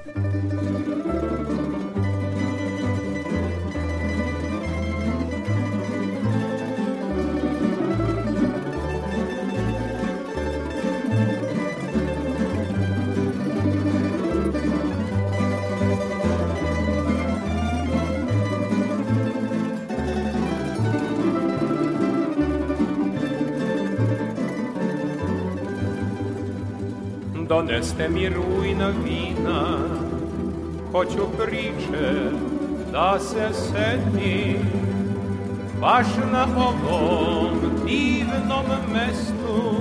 Doneste mi rujna vina, hoću priče da se seti, baš na ovom divnom mestu,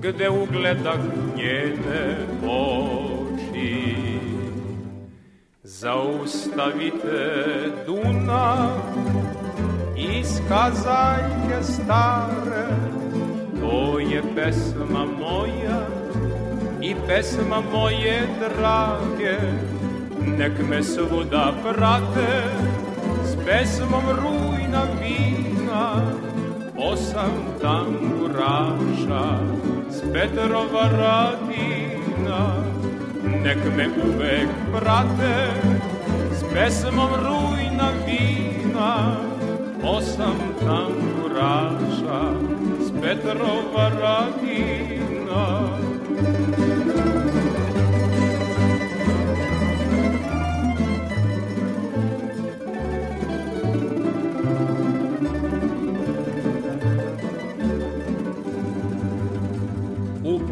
gde ugledah njene oči. Zaustavite Dunav iz kazaljke stare, to je pesma moja, pesma moje drage nek me svuda prate s pesmom rujna vina osam tamburaša s Petrova radina. Nek me uvek prate s pesmom rujna vina osam tamburaša s Petrova radina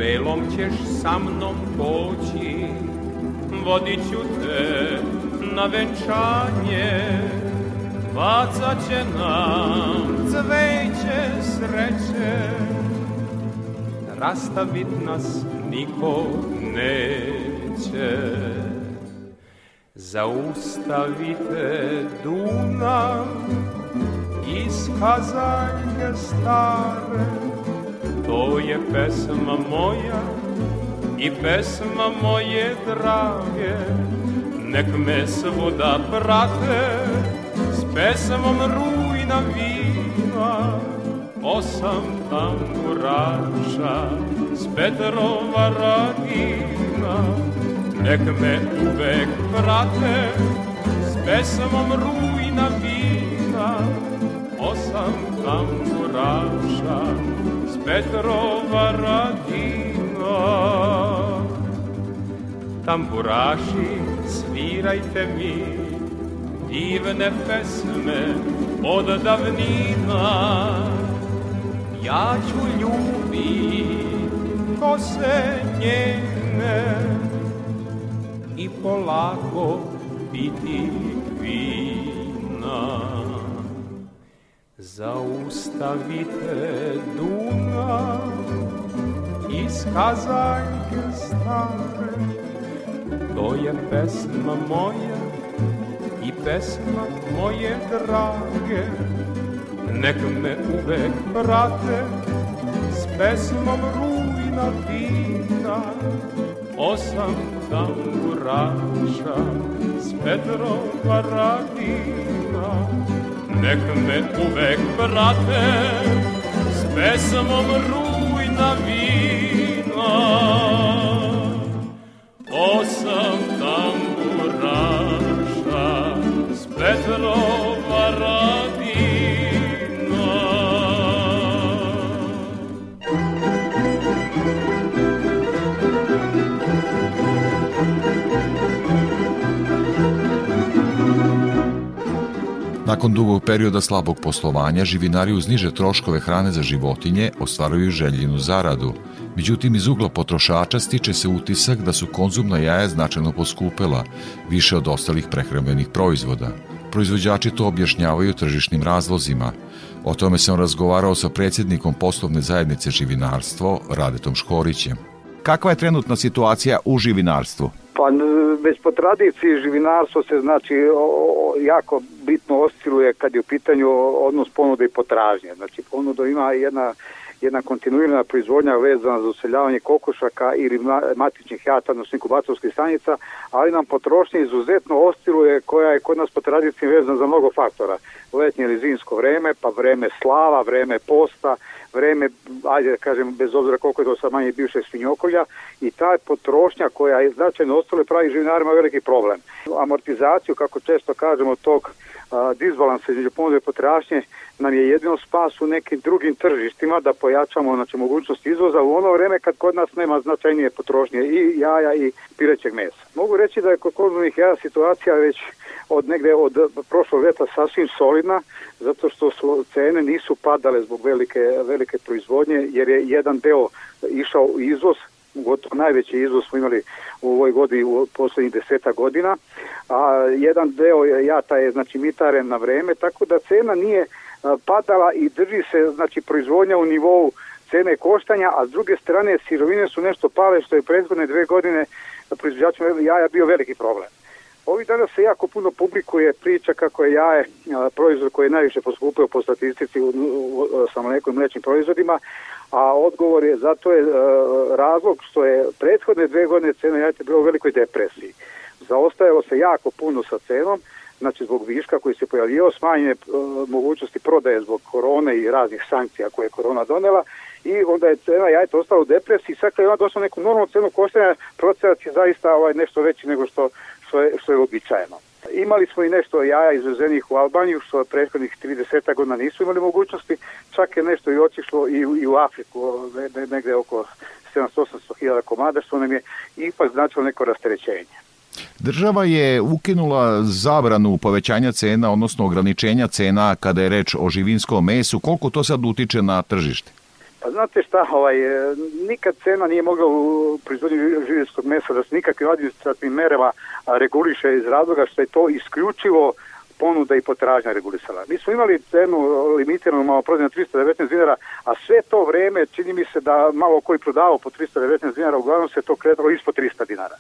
belom ćeš sa mnom poći, vodit ću te na venčanje, bacat će nam cveće sreće, rastavit nas niko neće. Zaustavite Dunav iz kazaljke stare, To je pesma moja i pesma moje drage. Nek me svuda prate s pesmom rujna vina Osam tamburaša s Petrova radina. Nek me uvek prate s pesmom rujna vina Osam tamburaša Petrova radina. Tamburaši, svirajte mi divne pesme od davnina. Ja ću ljubit kose njene i polako biti vina. Zaustavite Dunav iz kazaljke stare, to je pesma moja i pesma moje drage. Nek me uvek prate s pesmom rujna vina, osam tamburaša s Petrova radina. Nek me uvek prate s pesmom rujna vina. Osam Nakon dugog perioda slabog poslovanja, živinari uz niže troškove hrane za životinje ostvaruju željenu zaradu. Međutim, iz ugla potrošača stiče se utisak da su konzumna jaja značajno poskupela, više od ostalih prehrambenih proizvoda. Proizvođači to objašnjavaju tržišnim razlozima. O tome sam razgovarao sa predsjednikom poslovne zajednice Živinarstvo, Radetom Škorićem. Kakva je trenutna situacija u živinarstvu? Pa već po tradiciji živinarstvo se znači jako bitno osciluje kad je u pitanju odnos ponude i potražnje. Znači ponuda ima jedna jedna kontinuirana proizvodnja vezana za useljavanje kokošaka ili matičnih jata, odnosno inkubatorskih stanica, ali nam potrošnja izuzetno osciluje koja je kod nas po tradiciji vezana za mnogo faktora. Letnje ili zimsko vreme, pa vreme slava, vreme posta, vreme, ajde da kažem, bez obzira koliko je to sad manje bivše svinjokolja i ta potrošnja koja je značajno ostale pravi živinarima veliki problem. Amortizaciju, kako često kažemo, tog disbalansa između ponude i potrašnje nam je jedino spas u nekim drugim tržištima da pojačamo znači, mogućnost izvoza u ono vreme kad kod nas nema značajnije potrošnje i jaja i pirećeg mesa. Mogu reći da je kod kodnih jaja situacija već od negde od prošlog leta sasvim solidna zato što su cene nisu padale zbog velike, velike proizvodnje jer je jedan deo išao u izvoz gotovo najveći izvoz smo imali u ovoj godini u poslednjih deseta godina, a jedan deo jata je znači mitaren na vreme, tako da cena nije padala i drži se znači proizvodnja u nivou cene koštanja, a s druge strane sirovine su nešto pale što je prethodne dve godine proizvođačima jaja bio veliki problem. Ovih dana se jako puno publikuje priča kako je jaje proizvod koji je najviše poskupio po statistici u, u, sa mlekom i mlečnim proizvodima, a odgovor je zato je razlog što je prethodne dve godine cena jajeta bila u velikoj depresiji. Zaostajalo se jako puno sa cenom, znači zbog viška koji se pojavio, smanjene mogućnosti prodaje zbog korone i raznih sankcija koje je korona donela i onda je cena jajeta ostala u depresiji, sad kad je ona došla neku normalnu cenu koštanja, procenac je zaista ovaj, nešto veći nego što, što, je, što je običajeno. Imali smo i nešto jaja izvezenih u Albaniju, što prethodnih 30 godina nisu imali mogućnosti, čak je nešto i otišlo i, i u Afriku, ne, negde oko 700-800 hiljada komada, što nam je ipak značilo neko rasterećenje. Država je ukinula zabranu povećanja cena, odnosno ograničenja cena kada je reč o živinskom mesu. Koliko to sad utiče na tržište? Pa znate šta, ovaj, nikad cena nije mogla u proizvodnju živinskog mesa da se nikakvim administrativnim merama reguliše iz razloga što je to isključivo ponuda i potražnja regulisala. Mi smo imali cenu limitiranu malo prodaju na 319 dinara, a sve to vreme čini mi se da malo koji prodavao po 319 dinara, uglavnom se to kretalo ispod 300 dinara.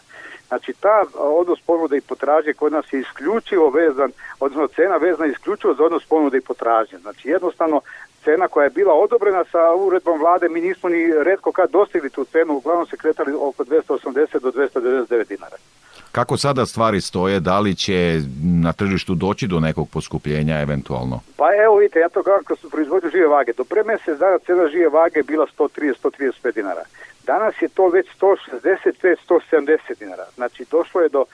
Znači ta odnos ponude i potražnje kod nas je isključivo vezan, odnosno cena vezana isključivo za odnos ponude i potražnje. Znači jednostavno cena koja je bila odobrena sa uredbom vlade, mi nismo ni redko kad dostigli tu cenu, uglavnom se kretali oko 280 do 299 dinara. Kako sada stvari stoje, da li će na tržištu doći do nekog poskupljenja eventualno? Pa evo vidite, ja to kako su proizvođu žive vage. Do pre mesec dana cena žive vage bila 130-135 dinara. Danas je to već 165-170 dinara. Znači došlo je do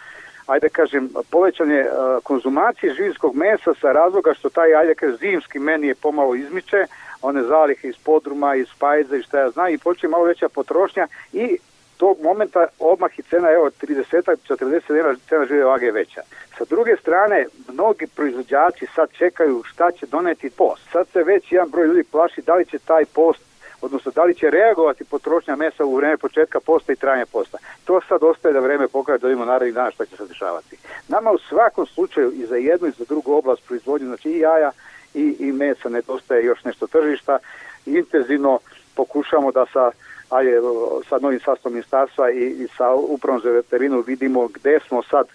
ajde kažem, povećanje uh, konzumacije živinskog mesa sa razloga što taj, ajde kažem, zimski meni je pomalo izmiče, one zalihe iz podruma, iz pajza i šta ja znam, i počne malo veća potrošnja i tog momenta odmah i cena, evo, 30-40 dinara cena žive vage je veća. Sa druge strane, mnogi proizvođači sad čekaju šta će doneti post. Sad se već jedan broj ljudi plaši da li će taj post odnosno da li će reagovati potrošnja mesa u vreme početka posta i trajanja posta. To sad ostaje da vreme pokaže da vidimo narednih dana šta će se dešavati. Nama u svakom slučaju i za jednu i za drugu oblast proizvodnje, znači i jaja i, i mesa nedostaje još nešto tržišta. Intenzivno pokušamo da sa ajde, sa novim sastavom ministarstva i, i sa upravom za veterinu vidimo gde smo sad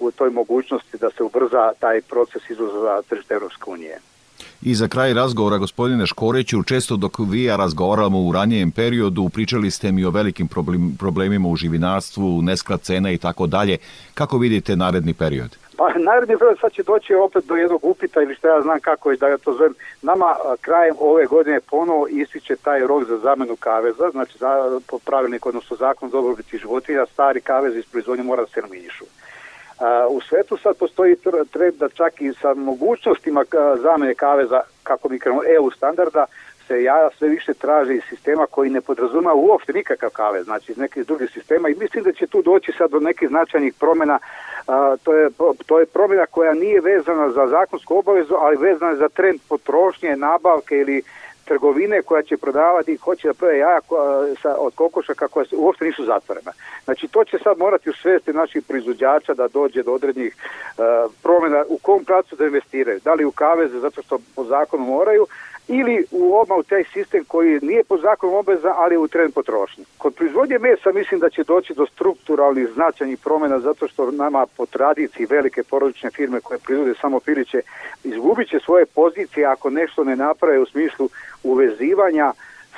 u toj mogućnosti da se ubrza taj proces izvoza za tržište Evropske unije. I za kraj razgovora, gospodine Škoreću, često dok vi ja razgovaramo u ranijem periodu, pričali ste mi o velikim problem, problemima u živinarstvu, neskrat cena i tako dalje. Kako vidite naredni period? Pa naredni period sad će doći opet do jednog upita ili šta ja znam kako je da ja to zovem. Nama krajem ove godine ponovo ističe taj rok za zamenu kaveza, znači za, po pravilniku, odnosno zakon za dobrobiti životinja, stari kavez iz proizvodnje mora da se nominišu. U svetu sad postoji trend da čak i sa mogućnostima zamene kaveza, kako mi krenemo, EU standarda, se jaja sve više traže iz sistema koji ne podrazuma uopšte nikakav kave, znači iz nekih drugih sistema i mislim da će tu doći sad do nekih značajnih promjena a, to, je, to je promjena koja nije vezana za zakonsku obavezu, ali vezana za trend potrošnje, nabavke ili trgovine koja će prodavati i hoće da prodaje jaja sa, od kokošaka koja uopšte nisu zatvorena. Znači to će sad morati usvesti naših proizvođača da dođe do određenih uh, promjena u kom pracu da investiraju. Da li u kaveze zato što po zakonu moraju, ili u odmah u taj sistem koji nije po zakonu obeza, ali u trend potrošnje. Kod proizvodnje mesa mislim da će doći do strukturalnih značajnih promjena zato što nama po tradiciji velike porodične firme koje proizvode samo piliće izgubit će svoje pozicije ako nešto ne naprave u smislu uvezivanja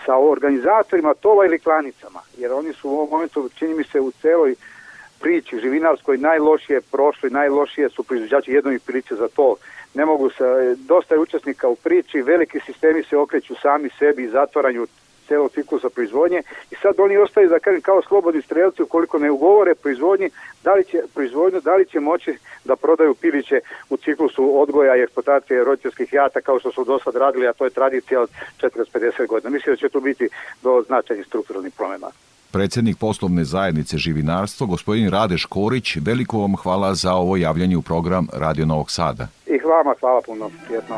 sa organizatorima tova ili klanicama, jer oni su u ovom momentu, čini mi se, u celoj priči živinarskoj najlošije prošli, najlošije su proizvođači jednog piliće za to. Ne mogu se, dosta je učesnika u priči, veliki sistemi se okreću sami sebi i zatvaranju celog ciklusa proizvodnje i sad oni ostaju da kažem kao slobodni strelci ukoliko ne ugovore proizvodnji, da li će proizvodnju, da li će moći da prodaju piliće u ciklusu odgoja i eksploatacije roditeljskih jata kao što su do sad radili, a to je tradicija od 40-50 godina. Mislim da će tu biti do značajnih strukturalnih promjena. Predsednik poslovne zajednice Živinarstvo, gospodin Rade Škorić, veliko vam hvala za ovo javljanje u program Radio Novog Sada. I vama hvala puno. Prijetno.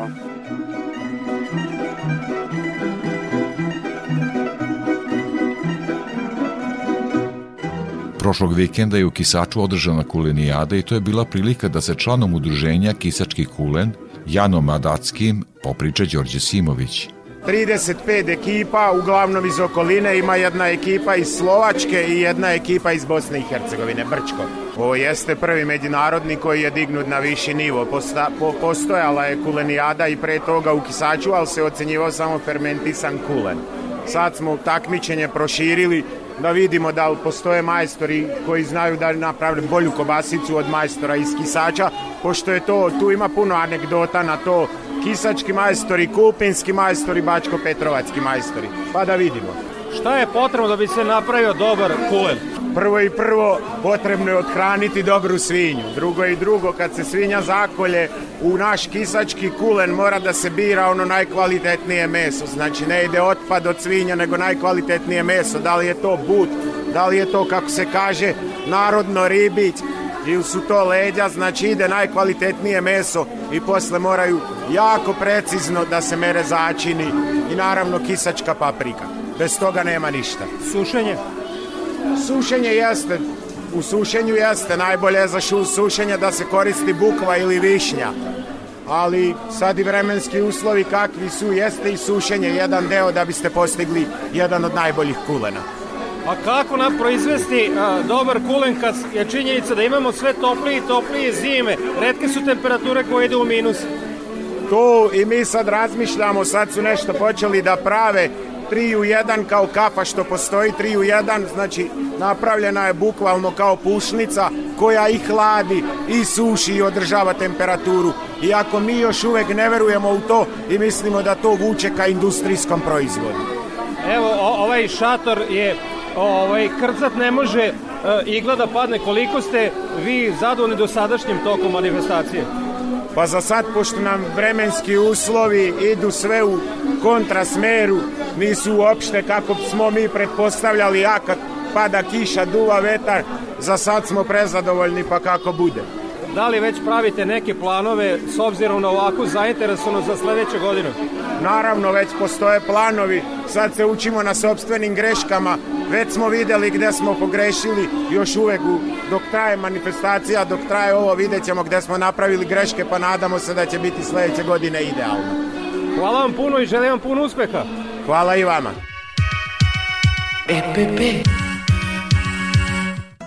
Prošlog vikenda je u Kisaču održana kulenijada i to je bila prilika da se članom udruženja Kisački kulen, Janom Adackim, popriča Đorđe Simović. 35 ekipa, uglavnom iz okoline, ima jedna ekipa iz Slovačke i jedna ekipa iz Bosne i Hercegovine, Brčko. Ovo jeste prvi međunarodni koji je dignut na viši nivo. Posta, po, postojala je kulenijada i pre toga u Kisaču, ali se ocenjivao samo fermentisan kulen. Sad smo takmičenje proširili da vidimo da li postoje majstori koji znaju da napravili bolju kobasicu od majstora iz Kisača, pošto je to, tu ima puno anegdota na to, kisački majstori, kupinski majstori, bačko-petrovački majstori, pa da vidimo. Šta je potrebno da bi se napravio dobar kulen? Prvo i prvo potrebno je odhraniti dobru svinju. Drugo i drugo, kad se svinja zakolje u naš kisački kulen mora da se bira ono najkvalitetnije meso. Znači ne ide otpad od svinja nego najkvalitetnije meso. Da li je to but, da li je to kako se kaže narodno ribić ili su to leđa, znači ide najkvalitetnije meso i posle moraju jako precizno da se mere začini i naravno kisačka paprika. Bez toga nema ništa. Sušenje? Sušenje jeste, u sušenju jeste, najbolje za šu sušenje da se koristi bukva ili višnja. Ali sad i vremenski uslovi kakvi su, jeste i sušenje jedan deo da biste postigli jedan od najboljih kulena. A kako nam proizvesti a, dobar kulen kad je činjenica da imamo sve toplije i toplije zime? Redke su temperature koje idu u minus. To i mi sad razmišljamo, sad su nešto počeli da prave 3 u 1 kao kafa što postoji 3 u 1, znači napravljena je bukvalno kao pušnica koja i hladi i suši i održava temperaturu. Iako mi još uvek ne verujemo u to i mislimo da to vuče ka industrijskom proizvodu. Evo, o, ovaj šator je ovaj, krcat ne može e, igla da padne. Koliko ste vi zadovoljni do sadašnjim tokom manifestacije? Pa za sad, pošto nam vremenski uslovi idu sve u kontrasmeru, nisu uopšte kako smo mi pretpostavljali, ja kad pada kiša, duva vetar, za sad smo prezadovoljni pa kako bude. Da li već pravite neke planove s obzirom na ovakvu zainteresovanost za sledeću godinu? Naravno, već postoje planovi, sad se učimo na sobstvenim greškama, već smo videli gde smo pogrešili, još uvek u, dok traje manifestacija, dok traje ovo, vidjet ćemo gde smo napravili greške, pa nadamo se da će biti sledeće godine idealno. Hvala vam puno i želim vam puno uspeha. Hvala i vama. EPP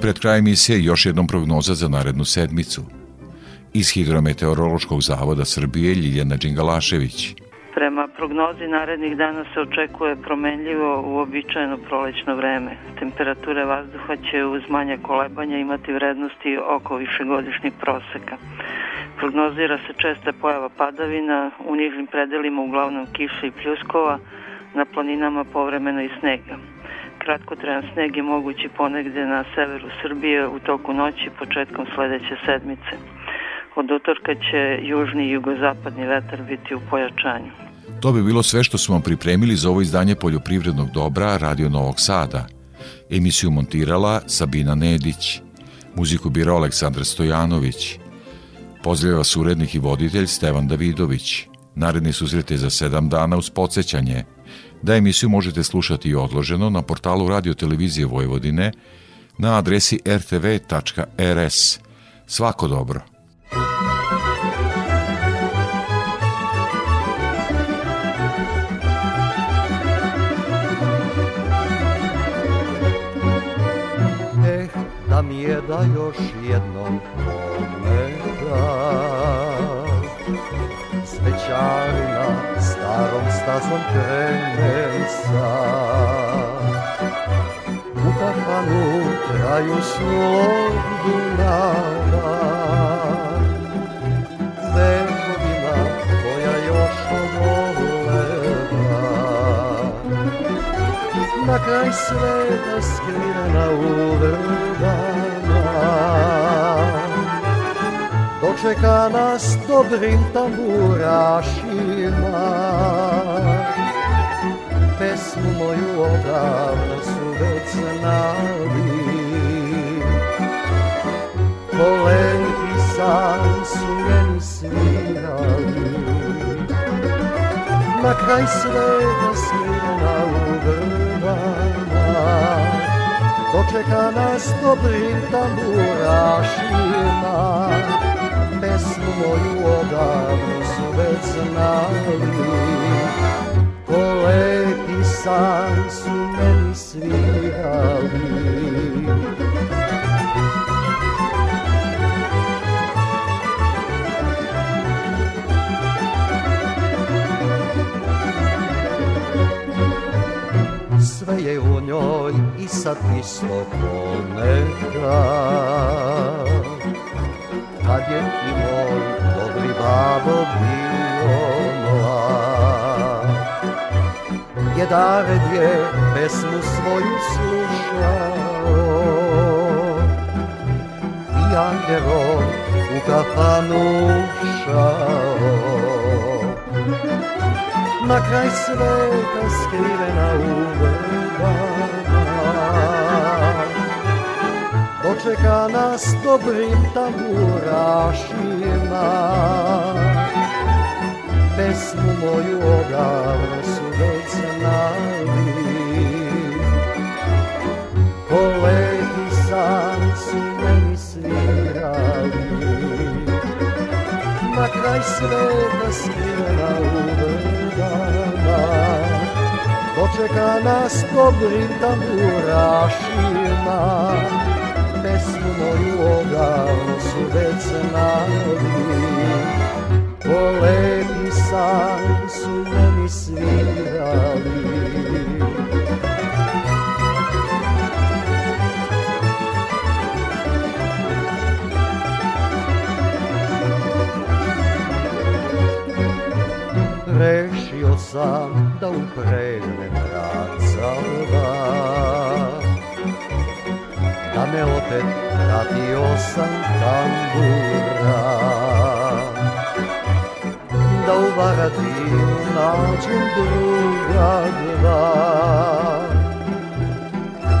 Pred kraj emisije još jednom prognoza za narednu sedmicu. Iz Hidrometeorološkog zavoda Srbije Ljiljana Đingalašević. Prema prognozi narednih dana se očekuje promenljivo uobičajeno prolećno vreme. Temperature vazduha će uz manje kolebanja imati vrednosti oko višegodišnjih proseka. Prognozira se česta pojava padavina, u nižim predelima uglavnom kiša i pljuskova, na planinama povremeno i snega. Kratkotrajan sneg je mogući ponegde na severu Srbije u toku noći početkom sledeće sedmice. Od utorka će južni i jugozapadni vetar biti u pojačanju. To bi bilo sve što smo vam pripremili za ovo izdanje poljoprivrednog dobra Radio Novog Sada. Emisiju montirala Sabina Nedić. Muziku birao Aleksandar Stojanović. Pozdravlja vas urednik i voditelj Stevan Davidović. Naredni susrete za sedam dana uz podsjećanje da emisiju možete slušati i odloženo na portalu Radio Televizije Vojvodine na adresi rtv.rs. Svako dobro! Eh, da mi je da još jednom pometa Svećarina starom stazom krenem sad U kafanu kraju svog Dunava Vekovima koja još odoleva Na kraj sveta skrivena u vrbama dočeka nas dobrim tamburašima. Pesmu moju odavno su već znali, Koleki san su meni svirali. Na kraj sveta smirena u vrbama, dočeka nas dobrim tamburašima pesmu moju odavno su već znali. Ko lepi san su meni svirali. Sve je u njoj i sad isto ponekad kad je i moj dobri babo bio mlad. Jedared je pesmu svoju slušao i Angelo u kafanu šao. Na kraj sveta skrivena u dočeka nas dobrim tamburašima. Pesmu moju odavno su već znali, ko lepi san su meni svirali. Na kraj sveta skrivena u vrbama, dočeka nas dobrim tamburašima pesmu moju odavno su već znali Ko lepi san su meni svirali. Rešio sam da upregnem racava da me opet vratio sam tambura da u Varadinu nađem druga dva.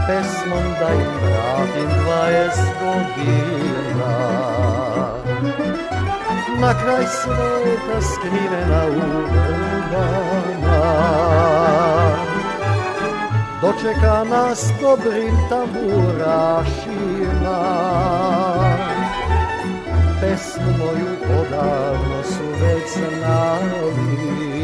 Pesmom da im vratim dvaest godina. Na kraj sveta skrivena u vrbama dočeka nas dobrim tamburašima. Pesmu moju odavno su već znali,